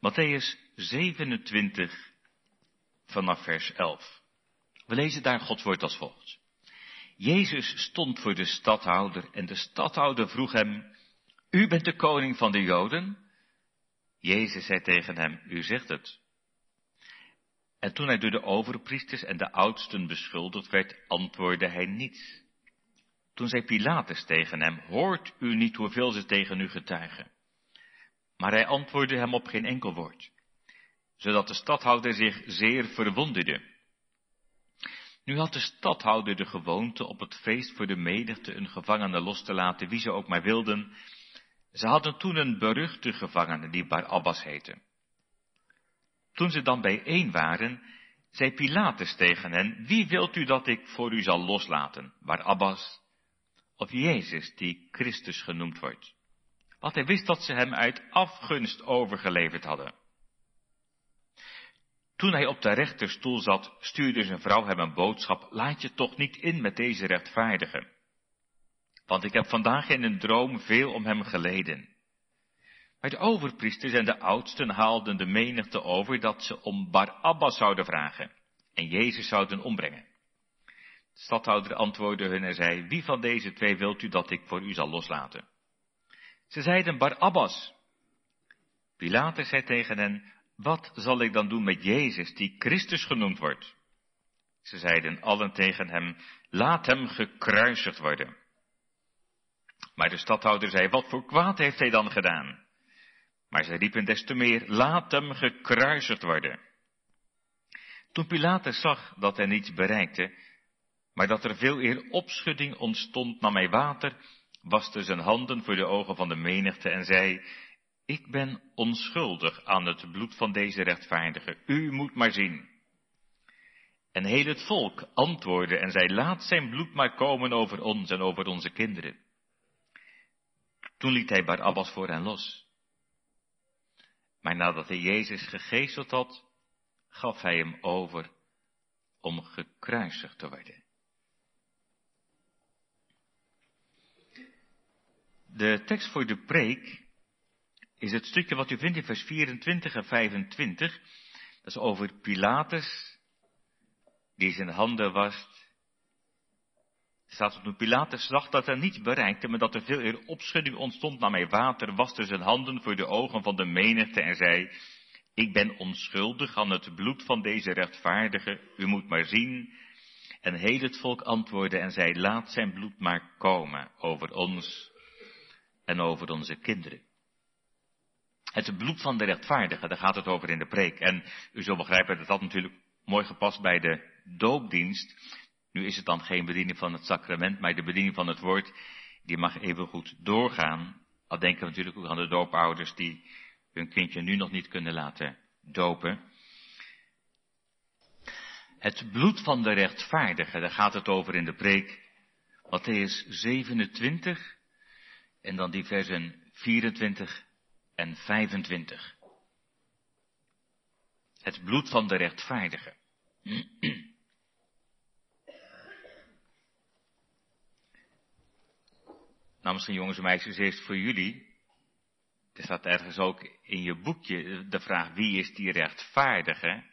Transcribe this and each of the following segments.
Matthäus 27 vanaf vers 11. We lezen daar Gods woord als volgt. Jezus stond voor de stadhouder en de stadhouder vroeg hem, U bent de koning van de Joden? Jezus zei tegen hem, U zegt het. En toen hij door de overpriesters en de oudsten beschuldigd werd, antwoordde hij niets. Toen zei Pilatus tegen hem, hoort u niet hoeveel ze tegen u getuigen? Maar hij antwoordde hem op geen enkel woord, zodat de stadhouder zich zeer verwonderde. Nu had de stadhouder de gewoonte op het feest voor de menigte een gevangene los te laten, wie ze ook maar wilden. Ze hadden toen een beruchte gevangene die Barabbas heette. Toen ze dan bijeen waren, zei Pilatus tegen hen, wie wilt u dat ik voor u zal loslaten, Barabbas of Jezus die Christus genoemd wordt? Want hij wist dat ze hem uit afgunst overgeleverd hadden. Toen hij op de rechterstoel zat, stuurde zijn vrouw hem een boodschap, laat je toch niet in met deze rechtvaardige. Want ik heb vandaag in een droom veel om hem geleden. Maar de overpriesters en de oudsten haalden de menigte over dat ze om Barabbas zouden vragen en Jezus zouden ombrengen. De stadhouder antwoordde hun en zei, wie van deze twee wilt u dat ik voor u zal loslaten? Ze zeiden Barabbas. Pilatus zei tegen hen, wat zal ik dan doen met Jezus, die Christus genoemd wordt? Ze zeiden allen tegen hem, laat hem gekruisigd worden. Maar de stadhouder zei, wat voor kwaad heeft hij dan gedaan? Maar ze riepen des te meer, laat hem gekruisigd worden. Toen Pilatus zag dat hij niets bereikte, maar dat er veel eer opschudding ontstond, nam hij water, waste zijn handen voor de ogen van de menigte en zei, ik ben onschuldig aan het bloed van deze rechtvaardige, u moet maar zien. En heel het volk antwoordde en zei, laat zijn bloed maar komen over ons en over onze kinderen. Toen liet hij Barabbas voor hen los. Maar nadat hij Jezus gegezeld had, gaf hij hem over om gekruisigd te worden. De tekst voor de preek is het stukje wat u vindt in vers 24 en 25. Dat is over Pilatus, die zijn handen wast. Er staat dat toen Pilatus zag dat er niets bereikte, maar dat er veel eer opschudding ontstond naar mij water, waste zijn handen voor de ogen van de menigte en zei, ik ben onschuldig aan het bloed van deze rechtvaardige, u moet maar zien. En heel het volk antwoordde en zei, laat zijn bloed maar komen over ons en over onze kinderen. Het bloed van de rechtvaardige, daar gaat het over in de preek. En u zult begrijpen dat dat natuurlijk mooi gepast bij de doopdienst. Nu is het dan geen bediening van het sacrament, maar de bediening van het woord, die mag even goed doorgaan. Al denken we natuurlijk ook aan de doopouders die hun kindje nu nog niet kunnen laten dopen. Het bloed van de rechtvaardige, daar gaat het over in de preek. Matthäus 27 en dan die versen 24 en 25. Het bloed van de rechtvaardige. Nou, misschien jongens en meisjes, eerst voor jullie. Er staat ergens ook in je boekje de vraag, wie is die rechtvaardige?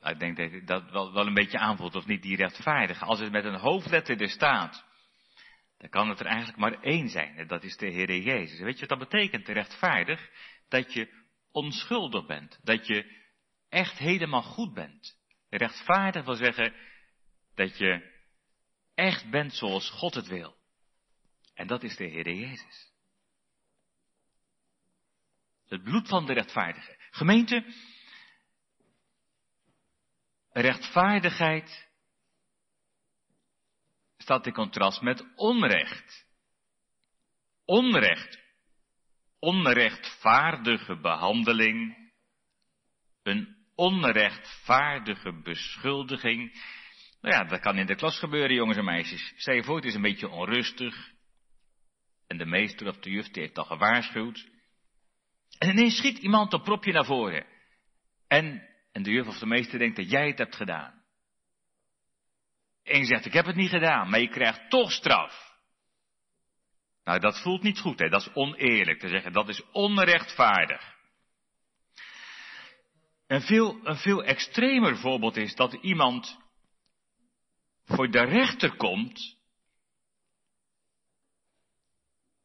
Nou, ik denk dat dat wel, wel een beetje aanvoelt, of niet die rechtvaardige. Als het met een hoofdletter er staat, dan kan het er eigenlijk maar één zijn. En dat is de Heer Jezus. Weet je wat dat betekent, rechtvaardig? Dat je onschuldig bent. Dat je echt helemaal goed bent. Rechtvaardig wil zeggen dat je echt bent zoals God het wil. En dat is de Heer Jezus. Het bloed van de rechtvaardige. Gemeente, rechtvaardigheid staat in contrast met onrecht. Onrecht. Onrechtvaardige behandeling. Een onrechtvaardige beschuldiging. Nou ja, dat kan in de klas gebeuren, jongens en meisjes. Stel je voor, het is een beetje onrustig. En de meester of de juf heeft al gewaarschuwd. En ineens schiet iemand een propje naar voren. En, en de juf of de meester denkt dat jij het hebt gedaan. En zegt, ik heb het niet gedaan, maar je krijgt toch straf. Nou, dat voelt niet goed, hè? dat is oneerlijk te zeggen, dat is onrechtvaardig. Een veel, een veel extremer voorbeeld is dat iemand voor de rechter komt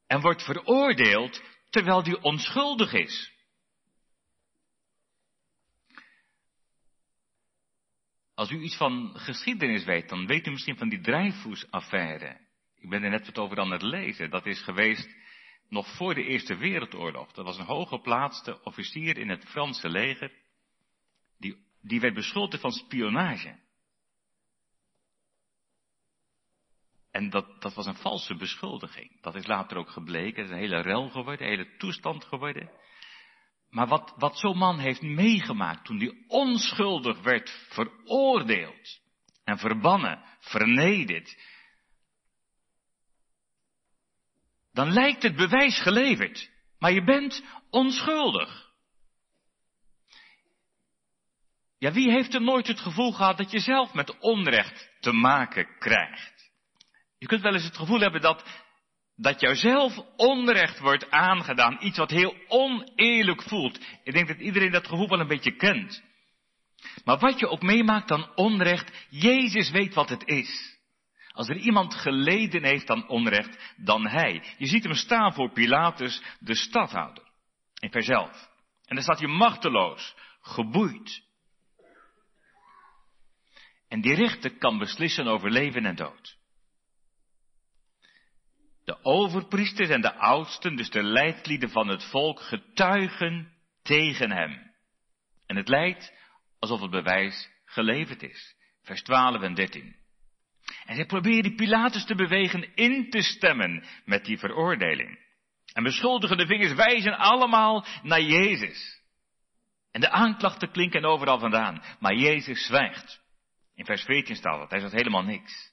en wordt veroordeeld terwijl die onschuldig is. Als u iets van geschiedenis weet, dan weet u misschien van die Dreyfus-affaire. Ik ben er net wat over aan het lezen. Dat is geweest nog voor de Eerste Wereldoorlog. Dat was een hooggeplaatste officier in het Franse leger. Die, die werd beschuldigd van spionage. En dat, dat was een valse beschuldiging. Dat is later ook gebleken. Het is een hele rel geworden, een hele toestand geworden. Maar wat, wat zo'n man heeft meegemaakt toen hij onschuldig werd veroordeeld en verbannen, vernederd, dan lijkt het bewijs geleverd, maar je bent onschuldig. Ja, wie heeft er nooit het gevoel gehad dat je zelf met onrecht te maken krijgt? Je kunt wel eens het gevoel hebben dat, dat jouzelf onrecht wordt aangedaan. Iets wat heel oneerlijk voelt. Ik denk dat iedereen dat gevoel wel een beetje kent. Maar wat je ook meemaakt dan onrecht, Jezus weet wat het is. Als er iemand geleden heeft aan onrecht, dan hij. Je ziet hem staan voor Pilatus, de stadhouder. In 11. En dan staat hij machteloos, geboeid. En die rechter kan beslissen over leven en dood. De overpriesters en de oudsten, dus de leidlieden van het volk, getuigen tegen hem. En het lijkt alsof het bewijs geleverd is. Vers 12 en 13. En zij proberen Pilatus te bewegen in te stemmen met die veroordeling. En beschuldigende vingers wijzen allemaal naar Jezus. En de aanklachten klinken overal vandaan. Maar Jezus zwijgt. In vers 14 staat dat. Hij zegt helemaal niks.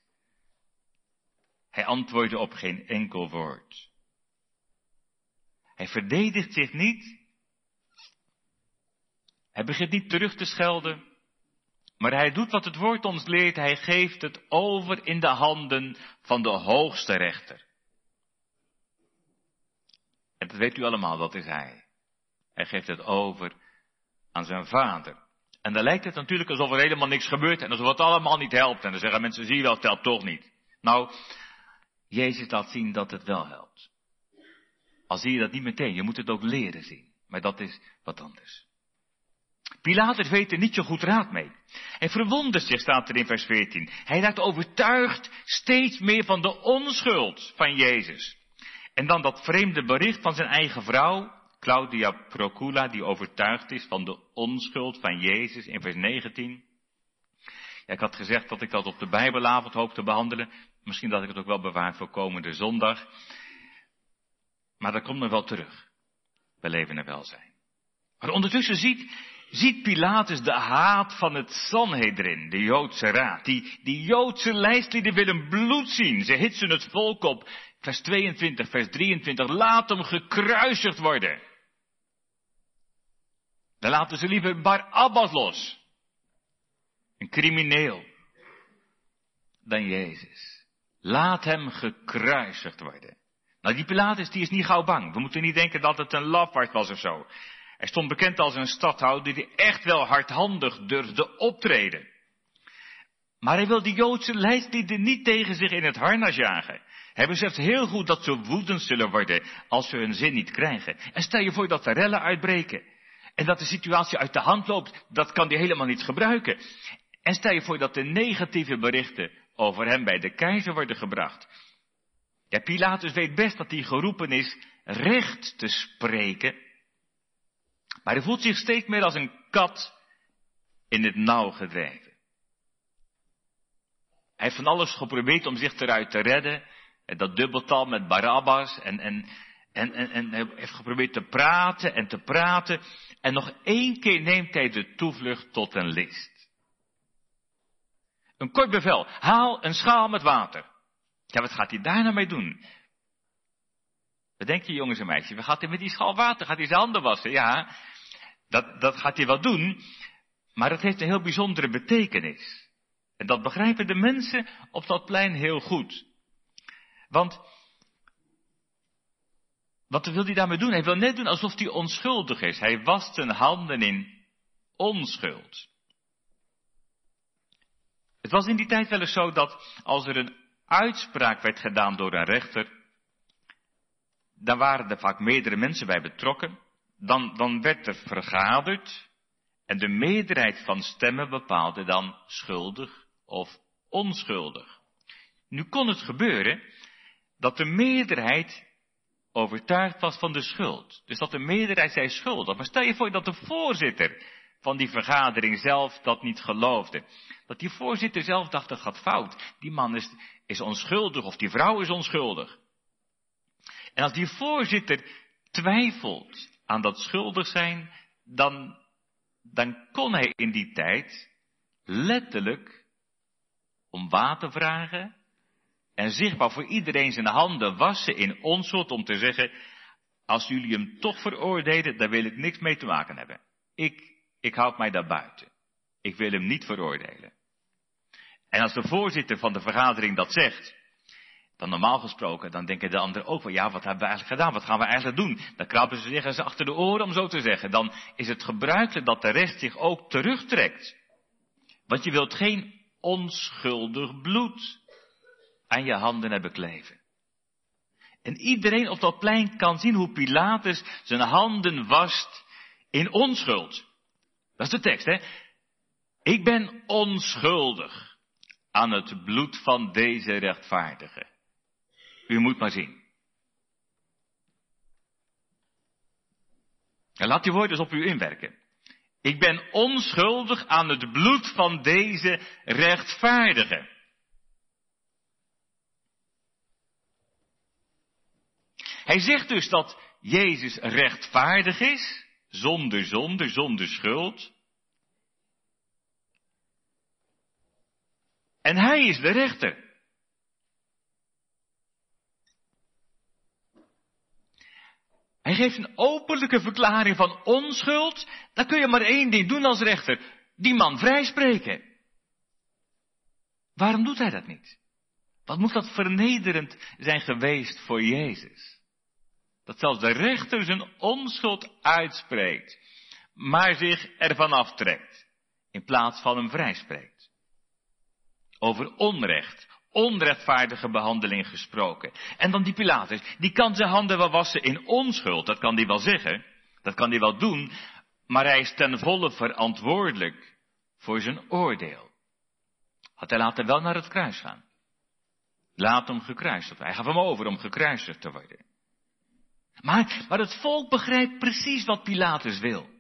Hij antwoordde op geen enkel woord. Hij verdedigt zich niet. Hij begint niet terug te schelden. Maar hij doet wat het woord ons leert. Hij geeft het over in de handen van de hoogste rechter. En dat weet u allemaal, dat is hij. Hij geeft het over aan zijn vader. En dan lijkt het natuurlijk alsof er helemaal niks gebeurt en alsof het allemaal niet helpt. En dan zeggen mensen, zie je wel, het telt toch niet. Nou, Jezus laat zien dat het wel helpt. Al zie je dat niet meteen, je moet het ook leren zien. Maar dat is wat anders. Pilatus weet er niet zo goed raad mee. Hij verwondert zich, staat er in vers 14. Hij raakt overtuigd steeds meer van de onschuld van Jezus. En dan dat vreemde bericht van zijn eigen vrouw, Claudia Procula, die overtuigd is van de onschuld van Jezus in vers 19. Ja, ik had gezegd dat ik dat op de Bijbelavond hoop te behandelen. Misschien dat ik het ook wel bewaar voor komende zondag. Maar dat komt nog wel terug. We leven er wel zijn. Maar ondertussen ziet, ziet Pilatus de haat van het Sanhedrin, de Joodse raad. Die, die Joodse lijstlieden willen bloed zien. Ze hitsen het volk op. Vers 22, vers 23. Laat hem gekruisigd worden. Dan laten ze liever Barabbas los. Een crimineel. Dan Jezus. Laat hem gekruisigd worden. Nou, die Pilatus die is niet gauw bang. We moeten niet denken dat het een lafaard was of zo. Hij stond bekend als een stadhouder die echt wel hardhandig durfde optreden. Maar hij wil die Joodse leidslieden niet tegen zich in het harnas jagen. Hij beseft heel goed dat ze woedend zullen worden als ze hun zin niet krijgen. En stel je voor dat er rellen uitbreken. En dat de situatie uit de hand loopt, dat kan hij helemaal niet gebruiken. En stel je voor dat de negatieve berichten over hem bij de keizer worden gebracht. Ja, Pilatus weet best dat hij geroepen is recht te spreken. Maar hij voelt zich steeds meer als een kat in het nauw gedreven. Hij heeft van alles geprobeerd om zich eruit te redden. En dat dubbeltal met Barabbas. En, en, en, en, en hij heeft geprobeerd te praten en te praten. En nog één keer neemt hij de toevlucht tot een list. Een kort bevel. Haal een schaal met water. Ja, wat gaat hij daar nou mee doen? Wat denk je jongens en meisjes? Wat gaat hij met die schaal water? Gaat hij zijn handen wassen? Ja, dat, dat gaat hij wel doen. Maar het heeft een heel bijzondere betekenis. En dat begrijpen de mensen op dat plein heel goed. Want Wat wil hij daarmee doen? Hij wil net doen alsof hij onschuldig is. Hij wast zijn handen in onschuld. Het was in die tijd wel eens zo dat als er een uitspraak werd gedaan door een rechter, dan waren er vaak meerdere mensen bij betrokken. Dan, dan werd er vergaderd en de meerderheid van stemmen bepaalde dan schuldig of onschuldig. Nu kon het gebeuren dat de meerderheid overtuigd was van de schuld. Dus dat de meerderheid zei schuldig. Maar stel je voor dat de voorzitter van die vergadering zelf dat niet geloofde. Dat die voorzitter zelf dacht dat gaat fout. Die man is, is onschuldig of die vrouw is onschuldig. En als die voorzitter twijfelt aan dat schuldig zijn, dan, dan kon hij in die tijd letterlijk om water vragen en zichtbaar voor iedereen zijn handen wassen in onschuld om te zeggen, als jullie hem toch veroordelen, daar wil ik niks mee te maken hebben. Ik, ik houd mij daar buiten. Ik wil hem niet veroordelen. En als de voorzitter van de vergadering dat zegt, dan normaal gesproken, dan denken de anderen ook wel, ja, wat hebben we eigenlijk gedaan? Wat gaan we eigenlijk doen? Dan krabben ze zich eens achter de oren, om zo te zeggen. Dan is het gebruikelijk dat de rest zich ook terugtrekt. Want je wilt geen onschuldig bloed aan je handen hebben kleven. En iedereen op dat plein kan zien hoe Pilatus zijn handen wast in onschuld. Dat is de tekst, hè? Ik ben onschuldig aan het bloed van deze rechtvaardige. U moet maar zien. En laat die woorden eens op u inwerken. Ik ben onschuldig aan het bloed van deze rechtvaardige. Hij zegt dus dat Jezus rechtvaardig is, zonder zonde, zonder schuld. En hij is de rechter. Hij geeft een openlijke verklaring van onschuld. Dan kun je maar één ding doen als rechter. Die man vrijspreken. Waarom doet hij dat niet? Wat moet dat vernederend zijn geweest voor Jezus? Dat zelfs de rechter zijn onschuld uitspreekt, maar zich ervan aftrekt, in plaats van hem vrijspreekt. Over onrecht, onrechtvaardige behandeling gesproken. En dan die Pilatus, die kan zijn handen wel wassen in onschuld, dat kan hij wel zeggen, dat kan hij wel doen, maar hij is ten volle verantwoordelijk voor zijn oordeel. Had hij laten wel naar het kruis gaan. Laat hem gekruisigd Hij gaf hem over om gekruisigd te worden. Maar, maar het volk begrijpt precies wat Pilatus wil.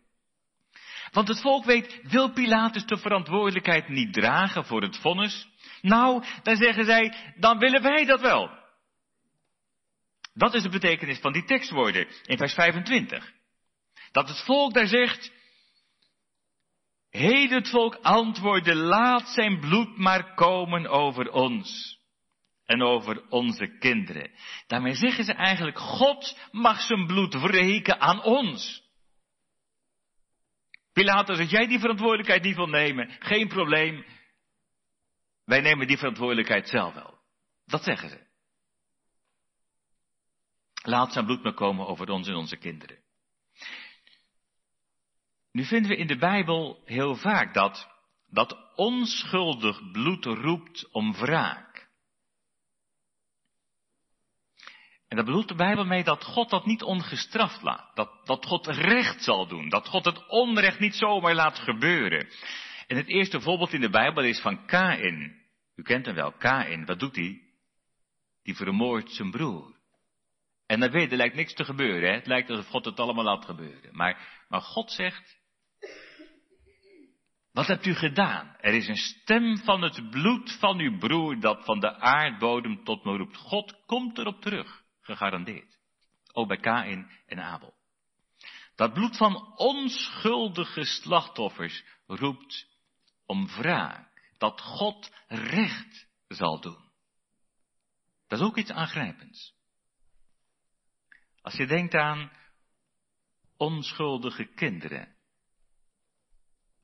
Want het volk weet, wil Pilatus de verantwoordelijkheid niet dragen voor het vonnis? Nou, dan zeggen zij, dan willen wij dat wel. Dat is de betekenis van die tekstwoorden in vers 25. Dat het volk daar zegt, Heden het volk antwoordde, laat zijn bloed maar komen over ons en over onze kinderen. Daarmee zeggen ze eigenlijk, God mag zijn bloed wreken aan ons. Pilatus, als jij die verantwoordelijkheid niet wil nemen, geen probleem. Wij nemen die verantwoordelijkheid zelf wel. Dat zeggen ze. Laat zijn bloed maar komen over ons en onze kinderen. Nu vinden we in de Bijbel heel vaak dat, dat onschuldig bloed roept om wraak. En daar bedoelt de Bijbel mee dat God dat niet ongestraft laat. Dat, dat God recht zal doen. Dat God het onrecht niet zomaar laat gebeuren. En het eerste voorbeeld in de Bijbel is van Kain. U kent hem wel, Kain. Wat doet hij? Die vermoordt zijn broer. En dan weet er lijkt niks te gebeuren. Hè? Het lijkt alsof God het allemaal laat gebeuren. Maar, maar God zegt, wat hebt u gedaan? Er is een stem van het bloed van uw broer dat van de aardbodem tot me roept. God komt erop terug. Gegarandeerd. Ook bij Kain en Abel. Dat bloed van onschuldige slachtoffers roept om wraak. Dat God recht zal doen. Dat is ook iets aangrijpends. Als je denkt aan onschuldige kinderen.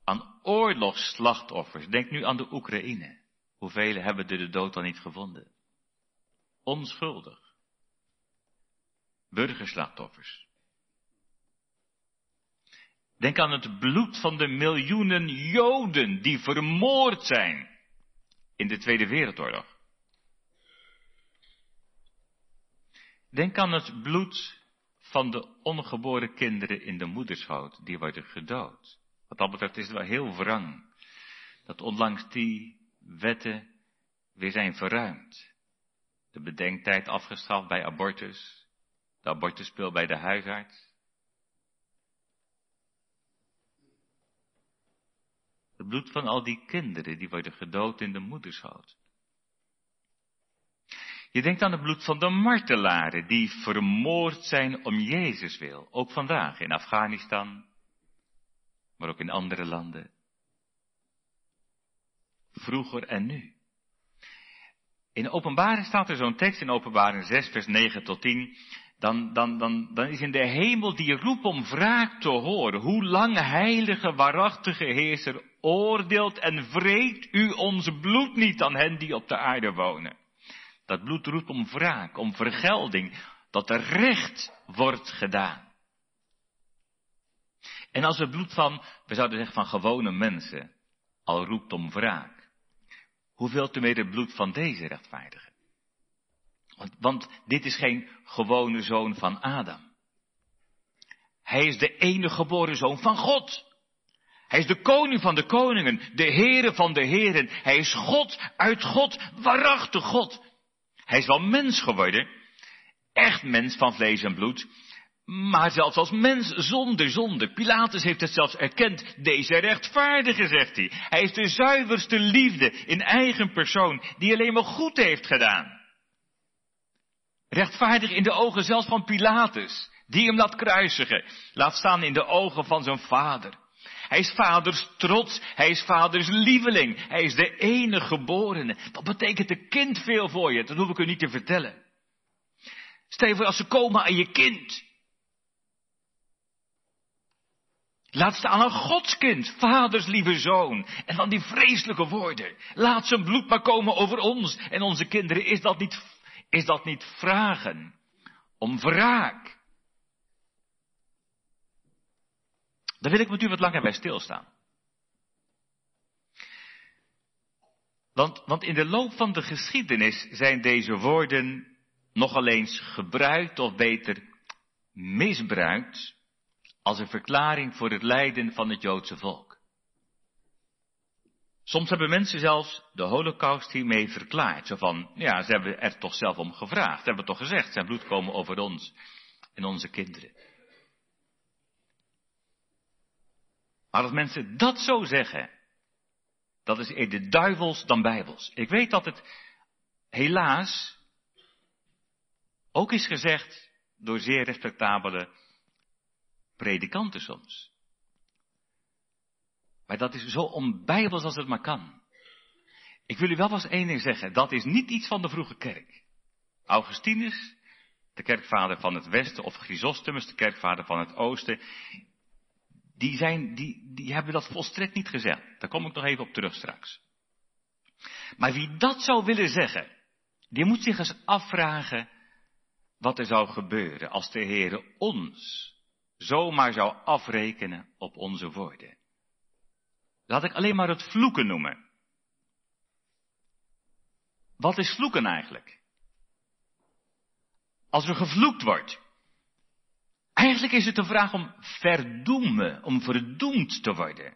Aan oorlogsslachtoffers. Denk nu aan de Oekraïne. Hoeveel hebben de dood dan niet gevonden? Onschuldig. Burgerslachtoffers. Denk aan het bloed van de miljoenen Joden die vermoord zijn in de Tweede Wereldoorlog. Denk aan het bloed van de ongeboren kinderen in de moederschoot, die worden gedood. Wat dat betreft is het wel heel wrang dat onlangs die wetten weer zijn verruimd. De bedenktijd afgeschaft bij abortus, de abortuspil bij de huisarts. Het bloed van al die kinderen die worden gedood in de moederschoot. Je denkt aan het bloed van de martelaren die vermoord zijn om Jezus wil. Ook vandaag in Afghanistan, maar ook in andere landen. Vroeger en nu. In openbaring staat er zo'n tekst in openbaring 6 vers 9 tot 10. Dan, dan, dan, is in de hemel die roep om wraak te horen. Hoe lang heilige, waarachtige heerser oordeelt en vreet u ons bloed niet aan hen die op de aarde wonen. Dat bloed roept om wraak, om vergelding, dat er recht wordt gedaan. En als het bloed van, we zouden zeggen van gewone mensen, al roept om wraak, hoeveel te meer het bloed van deze rechtvaardigen? Want, want dit is geen gewone zoon van Adam. Hij is de enige geboren zoon van God. Hij is de koning van de koningen, de Heere van de heren. Hij is God uit God, waarachtig God. Hij is wel mens geworden, echt mens van vlees en bloed, maar zelfs als mens zonder zonde. Pilatus heeft het zelfs erkend. Deze rechtvaardige, zegt hij. Hij is de zuiverste liefde in eigen persoon, die alleen maar goed heeft gedaan. Rechtvaardig in de ogen zelfs van Pilatus, die hem laat kruisigen. Laat staan in de ogen van zijn vader. Hij is vaders trots, hij is vaders lieveling, hij is de enige geborene. Wat betekent een kind veel voor je? Dat hoef ik u niet te vertellen. Stel je voor als ze komen aan je kind. Laat staan een godskind, vaders lieve zoon. En dan die vreselijke woorden. Laat zijn bloed maar komen over ons en onze kinderen. Is dat niet, is dat niet vragen om wraak? Daar wil ik met u wat langer bij stilstaan. Want, want in de loop van de geschiedenis zijn deze woorden nogal eens gebruikt, of beter misbruikt, als een verklaring voor het lijden van het Joodse volk. Soms hebben mensen zelfs de holocaust hiermee verklaard. Zo van, ja, ze hebben er toch zelf om gevraagd. Ze hebben toch gezegd, zijn bloed komen over ons en onze kinderen. Maar als mensen dat zo zeggen, dat is eerder duivels dan bijbels. Ik weet dat het helaas ook is gezegd door zeer respectabele predikanten soms. Maar dat is zo onbijbels als het maar kan. Ik wil u wel eens één ding zeggen, dat is niet iets van de vroege kerk. Augustinus, de kerkvader van het westen, of Chrysostomus, de kerkvader van het oosten, die, zijn, die, die hebben dat volstrekt niet gezegd. Daar kom ik nog even op terug straks. Maar wie dat zou willen zeggen, die moet zich eens afvragen wat er zou gebeuren als de Heere ons zomaar zou afrekenen op onze woorden. Laat ik alleen maar het vloeken noemen. Wat is vloeken eigenlijk? Als er gevloekt wordt, Eigenlijk is het een vraag om verdoemen, om verdoemd te worden.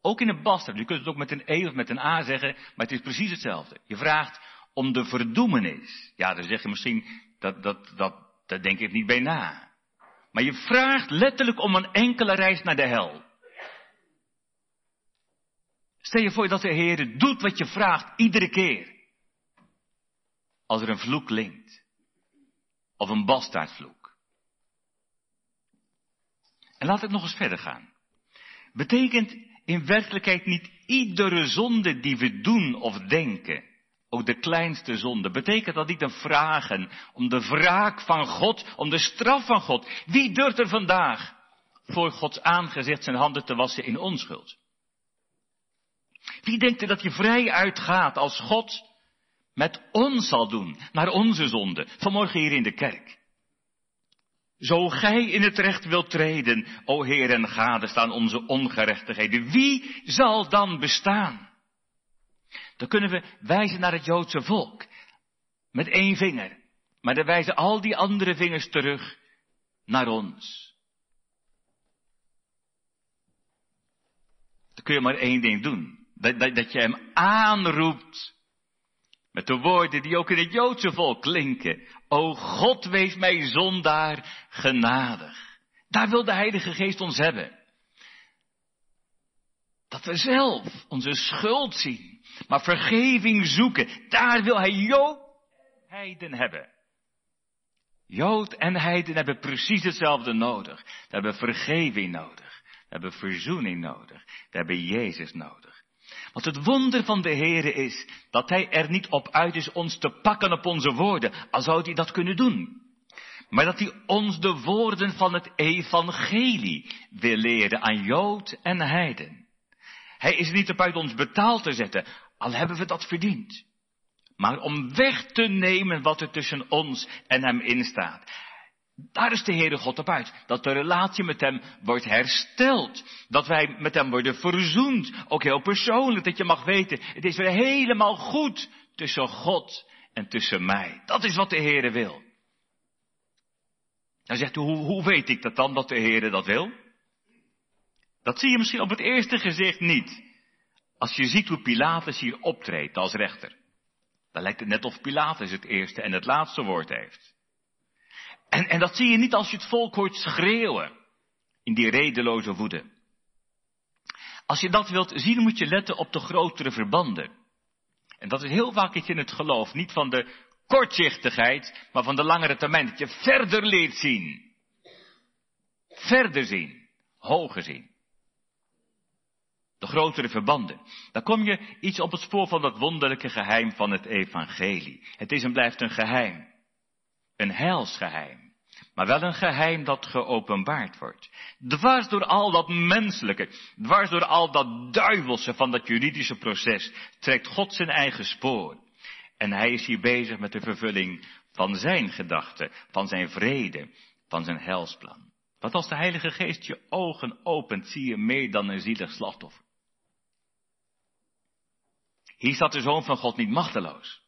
Ook in een bastard. Je kunt het ook met een E of met een A zeggen, maar het is precies hetzelfde. Je vraagt om de verdoemenis. Ja, dan zeg je misschien, dat, dat, dat, daar denk ik niet bij na. Maar je vraagt letterlijk om een enkele reis naar de hel. Stel je voor dat de Heer doet wat je vraagt, iedere keer. Als er een vloek klinkt. Of een bastaardvloek. En laat ik nog eens verder gaan. Betekent in werkelijkheid niet iedere zonde die we doen of denken, ook de kleinste zonde, betekent dat niet een vragen om de wraak van God, om de straf van God? Wie durft er vandaag voor Gods aangezicht zijn handen te wassen in onschuld? Wie denkt er dat je vrij uitgaat als God met ons zal doen, naar onze zonde, vanmorgen hier in de kerk? Zo gij in het recht wilt treden, o Heer en gade staan onze ongerechtigheden. Wie zal dan bestaan? Dan kunnen we wijzen naar het Joodse volk. Met één vinger. Maar dan wijzen al die andere vingers terug naar ons. Dan kun je maar één ding doen. Dat, dat, dat je hem aanroept. Met de woorden die ook in het Joodse volk klinken. O God, wees mij zondaar genadig. Daar wil de Heilige Geest ons hebben. Dat we zelf onze schuld zien, maar vergeving zoeken. Daar wil hij Jood en Heiden hebben. Jood en Heiden hebben precies hetzelfde nodig. Ze hebben vergeving nodig. Ze hebben verzoening nodig. Ze hebben Jezus nodig. Want het wonder van de Heere is dat Hij er niet op uit is ons te pakken op onze woorden, al zou Hij dat kunnen doen. Maar dat Hij ons de woorden van het evangelie wil leren aan Jood en Heiden. Hij is niet op uit ons betaald te zetten, al hebben we dat verdiend. Maar om weg te nemen wat er tussen ons en Hem instaat. Daar is de Heere God op uit. Dat de relatie met Hem wordt hersteld. Dat wij met Hem worden verzoend. Ook heel persoonlijk. Dat je mag weten, het is weer helemaal goed tussen God en tussen mij. Dat is wat de Heere wil. Dan zegt u, hoe, hoe weet ik dat dan, dat de Heere dat wil? Dat zie je misschien op het eerste gezicht niet. Als je ziet hoe Pilatus hier optreedt als rechter. Dan lijkt het net of Pilatus het eerste en het laatste woord heeft. En, en dat zie je niet als je het volk hoort schreeuwen in die redeloze woede. Als je dat wilt zien, moet je letten op de grotere verbanden. En dat is heel vaak in het geloof, niet van de kortzichtigheid, maar van de langere termijn. Dat je verder leert zien. Verder zien. Hoger zien. De grotere verbanden. Dan kom je iets op het spoor van dat wonderlijke geheim van het evangelie. Het is en blijft een geheim. Een heilsgeheim. Maar wel een geheim dat geopenbaard wordt. Dwars door al dat menselijke, dwars door al dat duivelse van dat juridische proces, trekt God zijn eigen spoor. En hij is hier bezig met de vervulling van zijn gedachten, van zijn vrede, van zijn heilsplan. Want als de Heilige Geest je ogen opent, zie je meer dan een zielig slachtoffer. Hier staat de Zoon van God niet machteloos.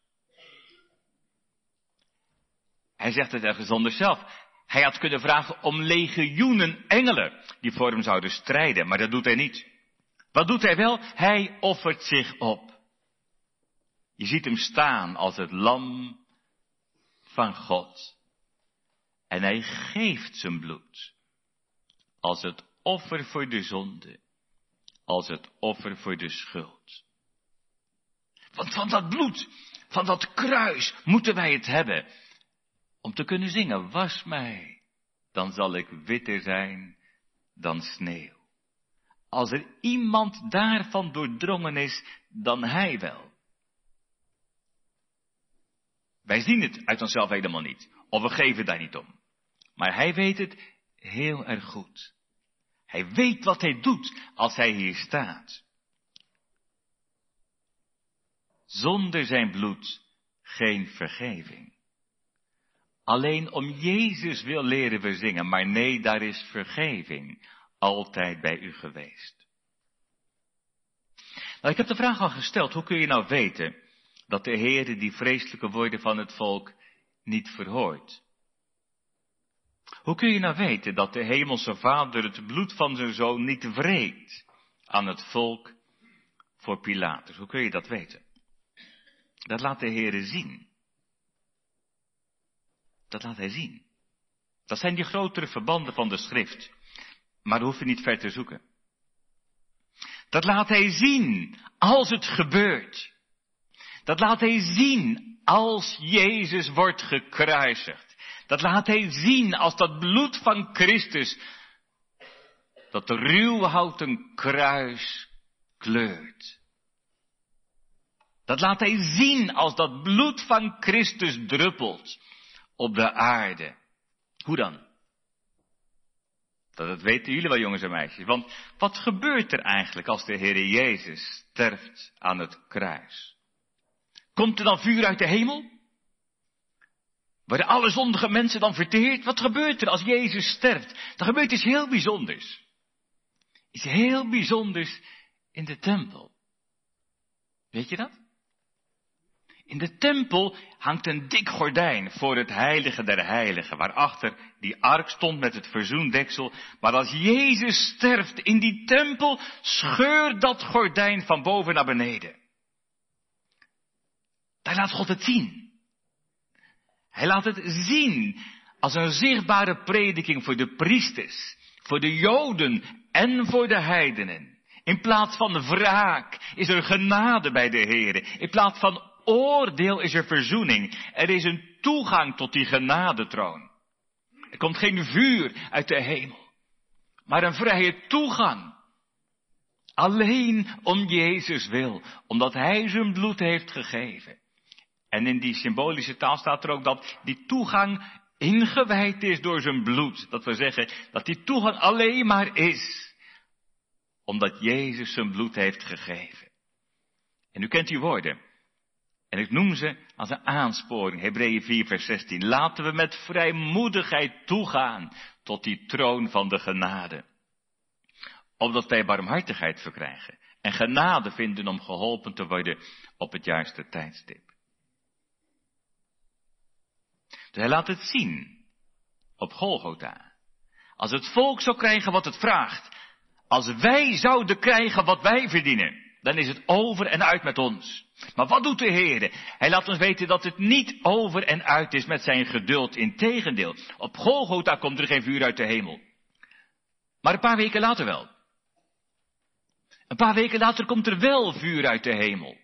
Hij zegt het ergens zonder zelf. Hij had kunnen vragen om legioenen engelen die voor hem zouden strijden, maar dat doet hij niet. Wat doet hij wel? Hij offert zich op. Je ziet hem staan als het lam van God. En hij geeft zijn bloed als het offer voor de zonde, als het offer voor de schuld. Want van dat bloed, van dat kruis, moeten wij het hebben. Om te kunnen zingen, was mij, dan zal ik witter zijn dan sneeuw. Als er iemand daarvan doordrongen is, dan hij wel. Wij zien het uit onszelf helemaal niet, of we geven daar niet om. Maar hij weet het heel erg goed. Hij weet wat hij doet als hij hier staat. Zonder zijn bloed geen vergeving. Alleen om Jezus wil leren we zingen, maar nee, daar is vergeving altijd bij u geweest. Nou, ik heb de vraag al gesteld, hoe kun je nou weten dat de Heer die vreselijke woorden van het volk niet verhoort? Hoe kun je nou weten dat de Hemelse Vader het bloed van zijn zoon niet wreekt aan het volk voor Pilatus? Hoe kun je dat weten? Dat laat de Heer zien. Dat laat hij zien. Dat zijn die grotere verbanden van de schrift. Maar we hoeven niet ver te zoeken. Dat laat hij zien als het gebeurt. Dat laat hij zien als Jezus wordt gekruisigd. Dat laat hij zien als dat bloed van Christus dat de ruwhouten kruis kleurt. Dat laat hij zien als dat bloed van Christus druppelt op de aarde. Hoe dan? Dat weten jullie wel, jongens en meisjes. Want wat gebeurt er eigenlijk als de Heer Jezus sterft aan het kruis? Komt er dan vuur uit de hemel? Worden alle zondige mensen dan verteerd? Wat gebeurt er als Jezus sterft? Er gebeurt iets heel bijzonders. Iets heel bijzonders in de tempel. Weet je dat? In de tempel hangt een dik gordijn voor het heilige der heiligen, waarachter die ark stond met het verzoendeksel. Maar als Jezus sterft in die tempel, scheurt dat gordijn van boven naar beneden. Daar laat God het zien. Hij laat het zien als een zichtbare prediking voor de priesters, voor de Joden en voor de heidenen. In plaats van wraak is er genade bij de Heer. In plaats van oordeel is er verzoening. Er is een toegang tot die genadetroon. Er komt geen vuur uit de hemel, maar een vrije toegang. Alleen om Jezus wil, omdat Hij zijn bloed heeft gegeven. En in die symbolische taal staat er ook dat die toegang ingewijd is door zijn bloed. Dat we zeggen dat die toegang alleen maar is omdat Jezus zijn bloed heeft gegeven. En u kent die woorden. En ik noem ze als een aansporing. Hebreeën 4 vers 16. Laten we met vrijmoedigheid toegaan tot die troon van de genade. Opdat wij barmhartigheid verkrijgen en genade vinden om geholpen te worden op het juiste tijdstip. Dus hij laat het zien op Golgotha. Als het volk zou krijgen wat het vraagt, als wij zouden krijgen wat wij verdienen, dan is het over en uit met ons. Maar wat doet de Heer? Hij laat ons weten dat het niet over en uit is met zijn geduld. Integendeel, op Golgotha komt er geen vuur uit de hemel. Maar een paar weken later wel. Een paar weken later komt er wel vuur uit de hemel.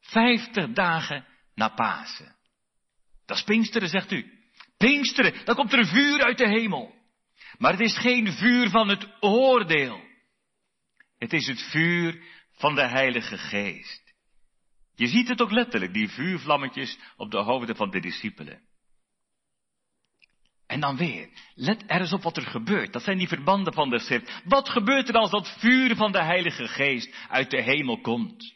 Vijftig dagen na Pasen. Dat is Pinksteren, zegt u. Pinksteren, dan komt er vuur uit de hemel. Maar het is geen vuur van het oordeel. Het is het vuur van de Heilige Geest. Je ziet het ook letterlijk, die vuurvlammetjes op de hoofden van de discipelen. En dan weer, let er eens op wat er gebeurt. Dat zijn die verbanden van de schrift. Wat gebeurt er als dat vuur van de Heilige Geest uit de hemel komt?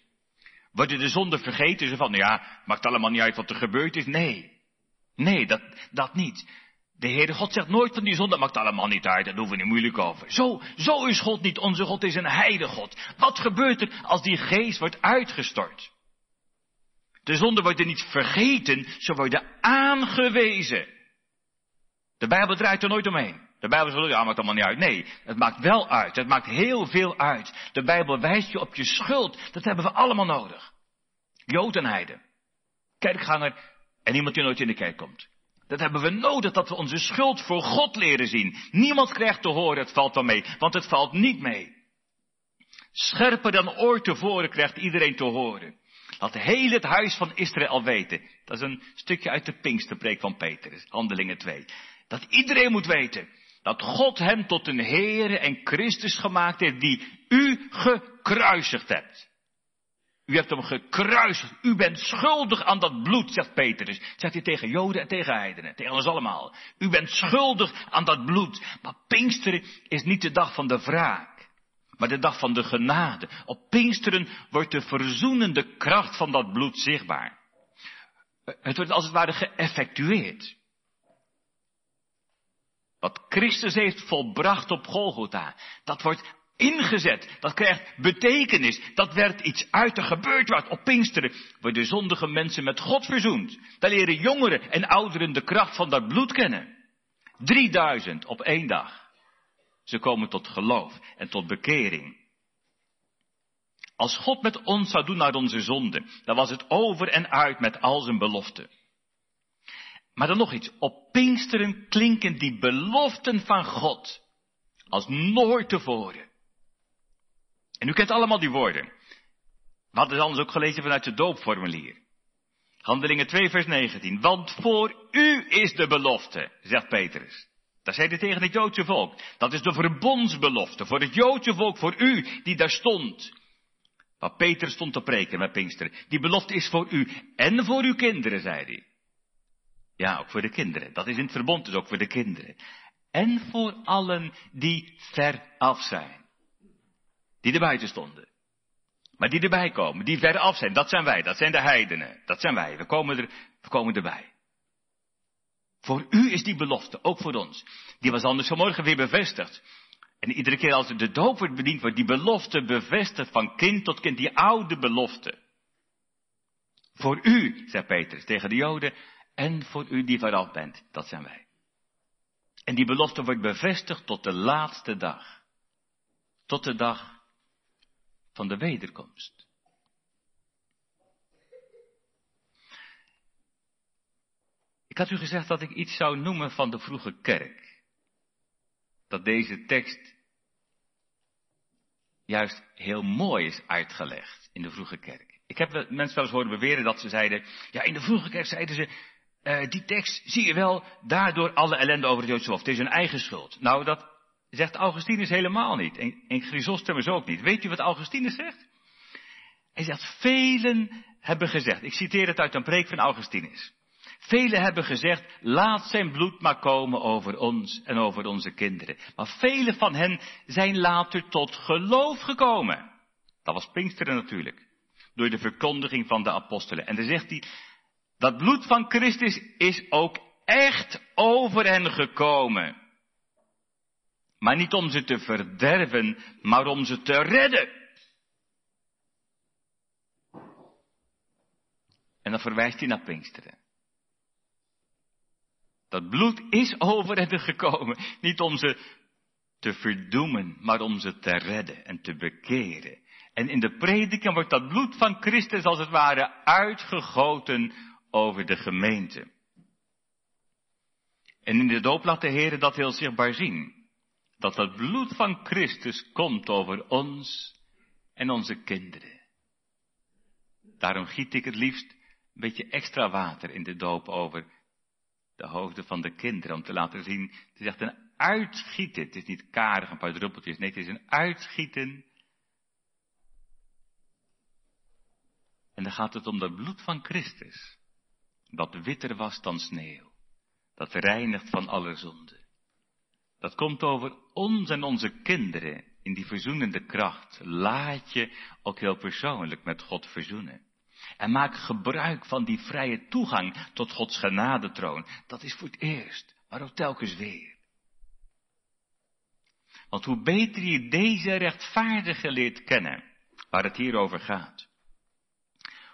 Worden de zonden vergeten? Ze van, nou ja, maakt allemaal niet uit wat er gebeurd is. Nee. Nee, dat, dat niet. De Heere God zegt nooit van die zonde, maakt allemaal niet uit, daar hoeven we niet moeilijk over. Zo, zo is God niet, onze God is een heilige God. Wat gebeurt er als die geest wordt uitgestort? De zonden worden niet vergeten, ze worden aangewezen. De Bijbel draait er nooit omheen. De Bijbel zegt, ja, maakt allemaal niet uit. Nee, het maakt wel uit. Het maakt heel veel uit. De Bijbel wijst je op je schuld. Dat hebben we allemaal nodig. Jood en heiden. Kerkganger en iemand die nooit in de kerk komt. Dat hebben we nodig, dat we onze schuld voor God leren zien. Niemand krijgt te horen, het valt wel mee, want het valt niet mee. Scherper dan ooit tevoren krijgt iedereen te horen. Laat heel het huis van Israël weten. Dat is een stukje uit de Pinksterpreek van Petrus, Handelingen 2. Dat iedereen moet weten dat God hem tot een Heere en Christus gemaakt heeft die u gekruisigd hebt. U hebt hem gekruisigd. U bent schuldig aan dat bloed, zegt Petrus. Zegt hij tegen Joden en tegen heidenen. Tegen ons allemaal. U bent schuldig aan dat bloed. Maar Pinksteren is niet de dag van de wraak. Maar de dag van de genade. Op Pinksteren wordt de verzoenende kracht van dat bloed zichtbaar. Het wordt als het ware geëffectueerd. Wat Christus heeft volbracht op Golgotha, dat wordt ingezet. Dat krijgt betekenis. Dat werd iets uit. Er gebeurt wat. Op Pinksteren worden zondige mensen met God verzoend. Daar leren jongeren en ouderen de kracht van dat bloed kennen. 3000 op één dag. Ze komen tot geloof en tot bekering. Als God met ons zou doen naar onze zonde, dan was het over en uit met al zijn beloften. Maar dan nog iets. Op Pinksteren klinken die beloften van God als nooit tevoren. En u kent allemaal die woorden. Hadden ze anders ook gelezen vanuit het doopformulier. Handelingen 2 vers 19. Want voor u is de belofte, zegt Petrus. Dat zei hij tegen het Joodse volk. Dat is de verbondsbelofte voor het Joodse volk, voor u die daar stond. Wat Petrus stond te preken met Pinkster. Die belofte is voor u en voor uw kinderen, zei hij. Ja, ook voor de kinderen. Dat is in het verbond dus ook voor de kinderen. En voor allen die ver af zijn die er buiten stonden. Maar die erbij komen, die verder af zijn, dat zijn wij, dat zijn de heidenen, dat zijn wij. We komen, er, we komen erbij. Voor u is die belofte, ook voor ons. Die was anders vanmorgen weer bevestigd. En iedere keer als de doop wordt bediend, wordt die belofte bevestigd van kind tot kind, die oude belofte. Voor u, zei Petrus tegen de Joden, en voor u die vooraf bent, dat zijn wij. En die belofte wordt bevestigd tot de laatste dag. Tot de dag van de wederkomst. Ik had u gezegd dat ik iets zou noemen van de vroege kerk. Dat deze tekst juist heel mooi is uitgelegd in de vroege kerk. Ik heb mensen wel eens horen beweren dat ze zeiden, ja in de vroege kerk zeiden ze, uh, die tekst zie je wel, daardoor alle ellende over het Joodse hof. Het is hun eigen schuld. Nou, dat zegt Augustinus helemaal niet. En, en Chrysostomus ook niet. Weet u wat Augustinus zegt? Hij zegt, velen hebben gezegd, ik citeer het uit een preek van Augustinus. Velen hebben gezegd, laat zijn bloed maar komen over ons en over onze kinderen. Maar velen van hen zijn later tot geloof gekomen. Dat was Pinksteren natuurlijk. Door de verkondiging van de apostelen. En dan zegt hij, dat bloed van Christus is ook echt over hen gekomen. Maar niet om ze te verderven, maar om ze te redden. En dan verwijst hij naar Pinksteren. Dat bloed is over hen gekomen, niet om ze te verdoemen, maar om ze te redden en te bekeren. En in de prediking wordt dat bloed van Christus als het ware uitgegoten over de gemeente. En in de doop laat de Heer dat heel zichtbaar zien. Dat het bloed van Christus komt over ons en onze kinderen. Daarom giet ik het liefst een beetje extra water in de doop over de hoofden van de kinderen. Om te laten zien, het is echt een uitgieten. Het is niet karig, een paar druppeltjes. Nee, het is een uitgieten. En dan gaat het om het bloed van Christus dat witter was dan sneeuw, dat reinigt van alle zonde. Dat komt over ons en onze kinderen in die verzoenende kracht. Laat je ook heel persoonlijk met God verzoenen. En maak gebruik van die vrije toegang tot Gods genadetroon. Dat is voor het eerst, maar ook telkens weer. Want hoe beter je deze rechtvaardige leert kennen, waar het hier over gaat,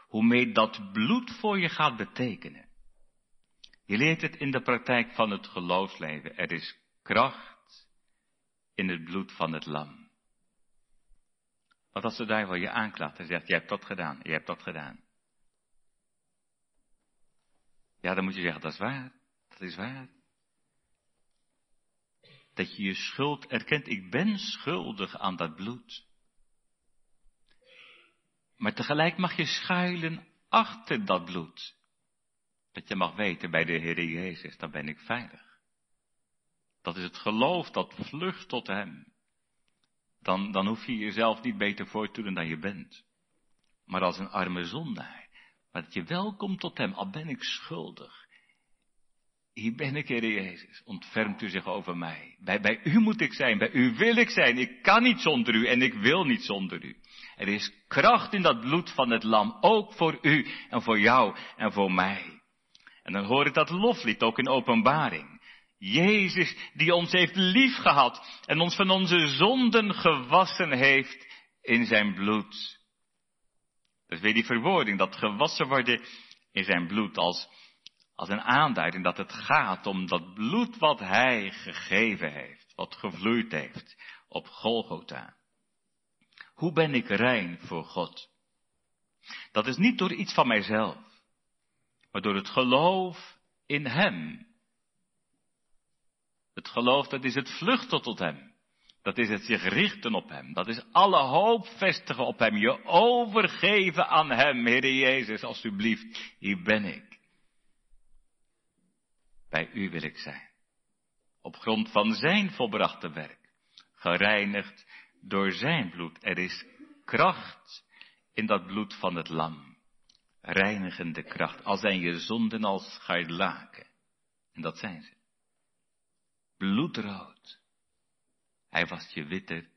hoe meer dat bloed voor je gaat betekenen. Je leert het in de praktijk van het geloofsleven. Er is kracht in het bloed van het lam. Want als de duivel je aanklaagt en zegt, je hebt dat gedaan, je hebt dat gedaan. Ja, dan moet je zeggen, dat is waar, dat is waar. Dat je je schuld erkent, ik ben schuldig aan dat bloed. Maar tegelijk mag je schuilen achter dat bloed. Dat je mag weten bij de Heer Jezus, dan ben ik veilig. Dat is het geloof dat vlucht tot Hem. Dan, dan hoef je jezelf niet beter voor te doen dan je bent. Maar als een arme zondaar. Maar dat je welkom tot Hem, al ben ik schuldig. Hier ben ik, Heer Jezus. Ontfermt u zich over mij. Bij, bij u moet ik zijn, bij u wil ik zijn. Ik kan niet zonder u en ik wil niet zonder u. Er is kracht in dat bloed van het lam, ook voor u en voor jou en voor mij. En dan hoor ik dat loflied ook in openbaring. Jezus die ons heeft lief gehad en ons van onze zonden gewassen heeft in zijn bloed. Dat is weer die verwoording, dat gewassen worden in zijn bloed als, als een aanduiding dat het gaat om dat bloed wat hij gegeven heeft, wat gevloeid heeft op Golgotha. Hoe ben ik rein voor God? Dat is niet door iets van mijzelf, maar door het geloof in Hem. Het geloof, dat is het vluchten tot Hem. Dat is het zich richten op Hem. Dat is alle hoop vestigen op Hem. Je overgeven aan Hem, Heer Jezus, alstublieft. Hier ben ik. Bij U wil ik zijn. Op grond van Zijn volbrachte werk. Gereinigd door zijn bloed. Er is kracht in dat bloed van het lam. Reinigende kracht. Al zijn je zonden als scharlaken. En dat zijn ze. Bloedrood. Hij was je witter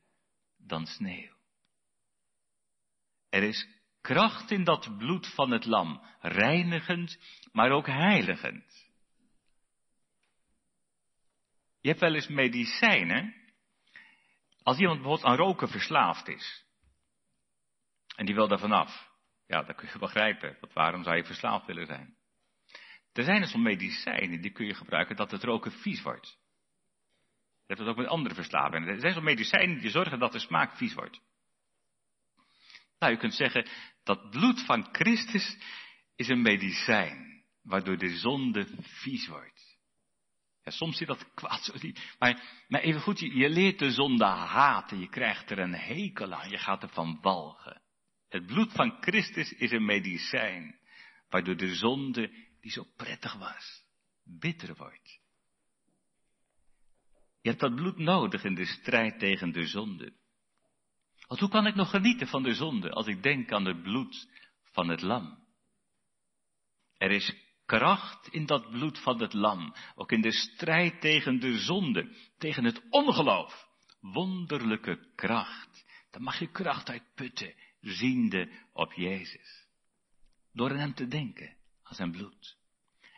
dan sneeuw. Er is kracht in dat bloed van het lam, reinigend, maar ook heiligend. Je hebt wel eens medicijnen, als iemand bijvoorbeeld aan roken verslaafd is, en die wil daar vanaf, ja, dat kun je begrijpen, want waarom zou je verslaafd willen zijn? Er zijn dus medicijnen die kun je gebruiken dat het roken vies wordt. Hebt het ook met andere verslavingen. Er zijn zo'n medicijnen die zorgen dat de smaak vies wordt. Nou, je kunt zeggen, dat bloed van Christus is een medicijn, waardoor de zonde vies wordt. Soms zit dat kwaad, maar, maar even goed, je, je leert de zonde haten, je krijgt er een hekel aan, je gaat ervan walgen. Het bloed van Christus is een medicijn, waardoor de zonde, die zo prettig was, bitter wordt. Je hebt dat bloed nodig in de strijd tegen de zonde. Want hoe kan ik nog genieten van de zonde als ik denk aan het bloed van het lam? Er is kracht in dat bloed van het lam, ook in de strijd tegen de zonde, tegen het ongeloof. Wonderlijke kracht. Daar mag je kracht uit putten, ziende op Jezus. Door aan hem te denken, aan zijn bloed.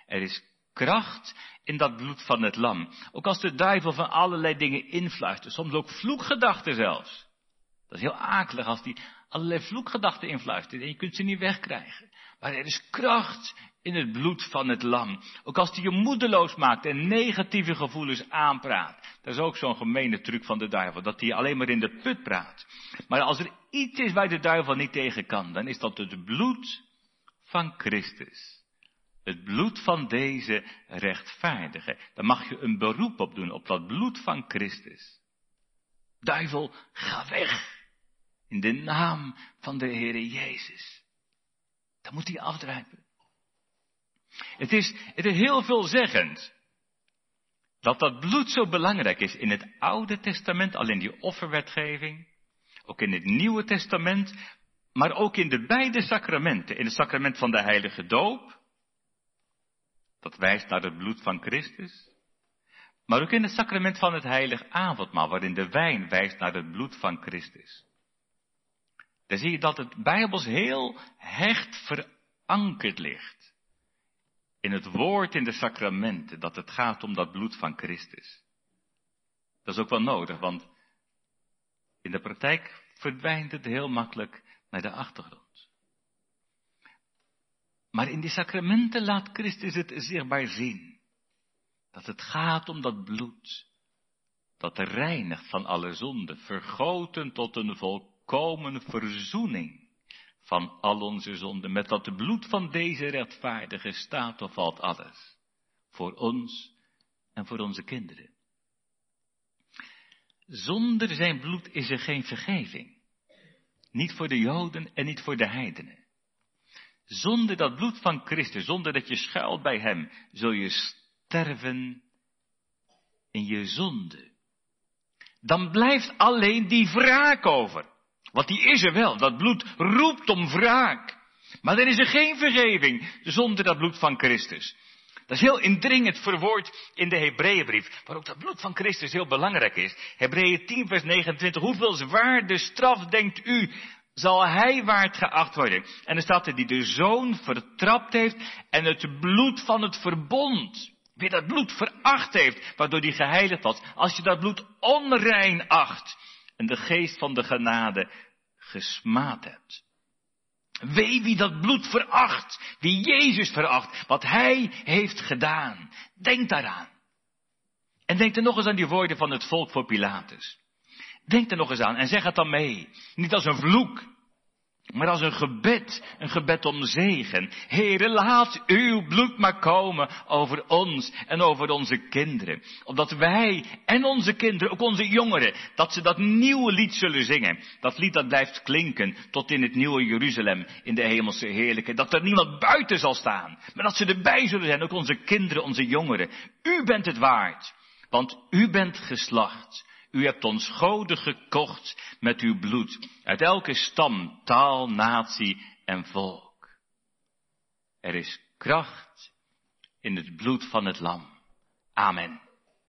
Er is kracht in dat bloed van het lam. Ook als de duivel van allerlei dingen influistert, soms ook vloekgedachten zelfs. Dat is heel akelig als die allerlei vloekgedachten influistert en je kunt ze niet wegkrijgen. Maar er is kracht in het bloed van het lam. Ook als die je moedeloos maakt en negatieve gevoelens aanpraat. Dat is ook zo'n gemene truc van de duivel, dat hij alleen maar in de put praat. Maar als er iets is waar de duivel niet tegen kan, dan is dat het bloed van Christus. Het bloed van deze rechtvaardige. Daar mag je een beroep op doen, op dat bloed van Christus. Duivel, ga weg. In de naam van de Heere Jezus. Dan moet hij afdrijven. Het is, het is heel veelzeggend. Dat dat bloed zo belangrijk is in het Oude Testament, alleen die offerwetgeving. Ook in het Nieuwe Testament, maar ook in de beide sacramenten. In het sacrament van de heilige doop. Dat wijst naar het bloed van Christus. Maar ook in het sacrament van het heilig avondmaal, waarin de wijn wijst naar het bloed van Christus. Dan zie je dat het Bijbels heel hecht verankerd ligt. In het woord, in de sacramenten, dat het gaat om dat bloed van Christus. Dat is ook wel nodig, want in de praktijk verdwijnt het heel makkelijk naar de achtergrond. Maar in die sacramenten laat Christus het zichtbaar zien. Dat het gaat om dat bloed. Dat reinigt van alle zonde, vergoten tot een volkomen verzoening van al onze zonden. Met dat bloed van deze rechtvaardige staat of valt alles. Voor ons en voor onze kinderen. Zonder zijn bloed is er geen vergeving. Niet voor de Joden en niet voor de heidenen. Zonder dat bloed van Christus, zonder dat je schuilt bij Hem, zul je sterven in je zonde. Dan blijft alleen die wraak over. Want die is er wel. Dat bloed roept om wraak. Maar dan is er geen vergeving zonder dat bloed van Christus. Dat is heel indringend verwoord in de Hebreeënbrief, waar ook dat bloed van Christus heel belangrijk is. Hebreeën 10 vers 29, hoeveel zwaar de straf denkt u zal hij waard geacht worden. En er staat er die de zoon vertrapt heeft en het bloed van het verbond wie dat bloed veracht heeft, waardoor die geheiligd was. Als je dat bloed onrein acht en de geest van de genade gesmaad hebt. Wee wie dat bloed veracht, wie Jezus veracht, wat Hij heeft gedaan. Denk daaraan. En denk er nog eens aan die woorden van het volk voor Pilatus. Denk er nog eens aan en zeg het dan mee. Niet als een vloek, maar als een gebed, een gebed om zegen. Heere, laat uw bloed maar komen over ons en over onze kinderen. Opdat wij en onze kinderen, ook onze jongeren, dat ze dat nieuwe lied zullen zingen. Dat lied dat blijft klinken tot in het nieuwe Jeruzalem, in de hemelse heerlijke. Dat er niemand buiten zal staan, maar dat ze erbij zullen zijn, ook onze kinderen, onze jongeren. U bent het waard, want u bent geslacht. U hebt ons goden gekocht met uw bloed, uit elke stam, taal, natie en volk. Er is kracht in het bloed van het lam. Amen.